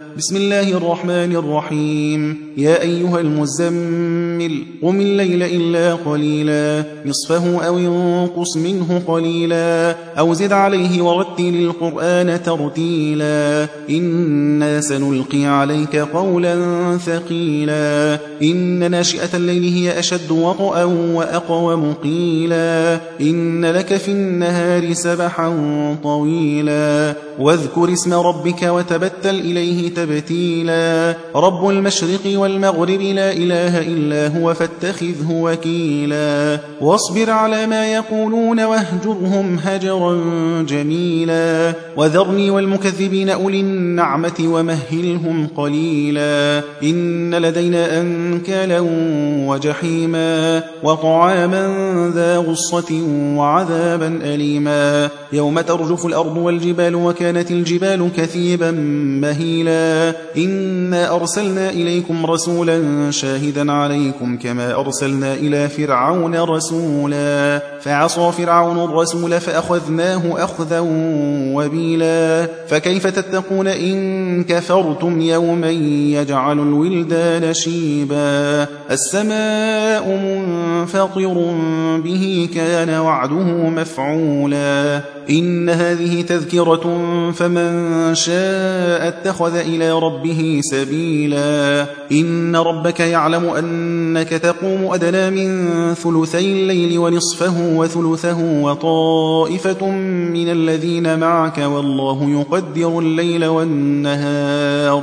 بسم الله الرحمن الرحيم. يا أيها المزمل قم الليل إلا قليلا نصفه أو ينقص منه قليلا أو زد عليه ورتل القرآن ترتيلا. إنا سنلقي عليك قولا ثقيلا. إن ناشئة الليل هي أشد وطئا وأقوم قيلا إن لك في النهار سبحا طويلا. واذكر اسم ربك وتبتل إليه تبتيلا. رب المشرق والمغرب لا إله إلا هو. فاتخذه وكيلا. واصبر على ما يقولون واهجرهم هجرا جميلا. وذرني والمكذبين أولي النعمة ومهلهم قليلا. إن لدينا أنكالا وجحيما. وطعاما ذا غصة وعذابا أليما. يوم ترجف الأرض والجبال وكانت الجبال كثيبا مهيلا. إنا أرسلنا إليكم رسولا شاهدا عليكم كما أرسلنا إلى فرعون رسولا. فعصى فرعون الرسول فأخذناه أخذا وبيلا. فكيف تتقون إن كفرتم يوما يجعل الولدان شيبا. السماء منفطر به كان وعده مفعولا. إن هذه تذكرة فمن شاء اتخذ إلى ربه سبيلا. إن ربك يعلم أنك تقوم أدنى من ثلثي الليل ونصفه وثلثه وطائفة من الذين معك والله يقدر الليل والنهار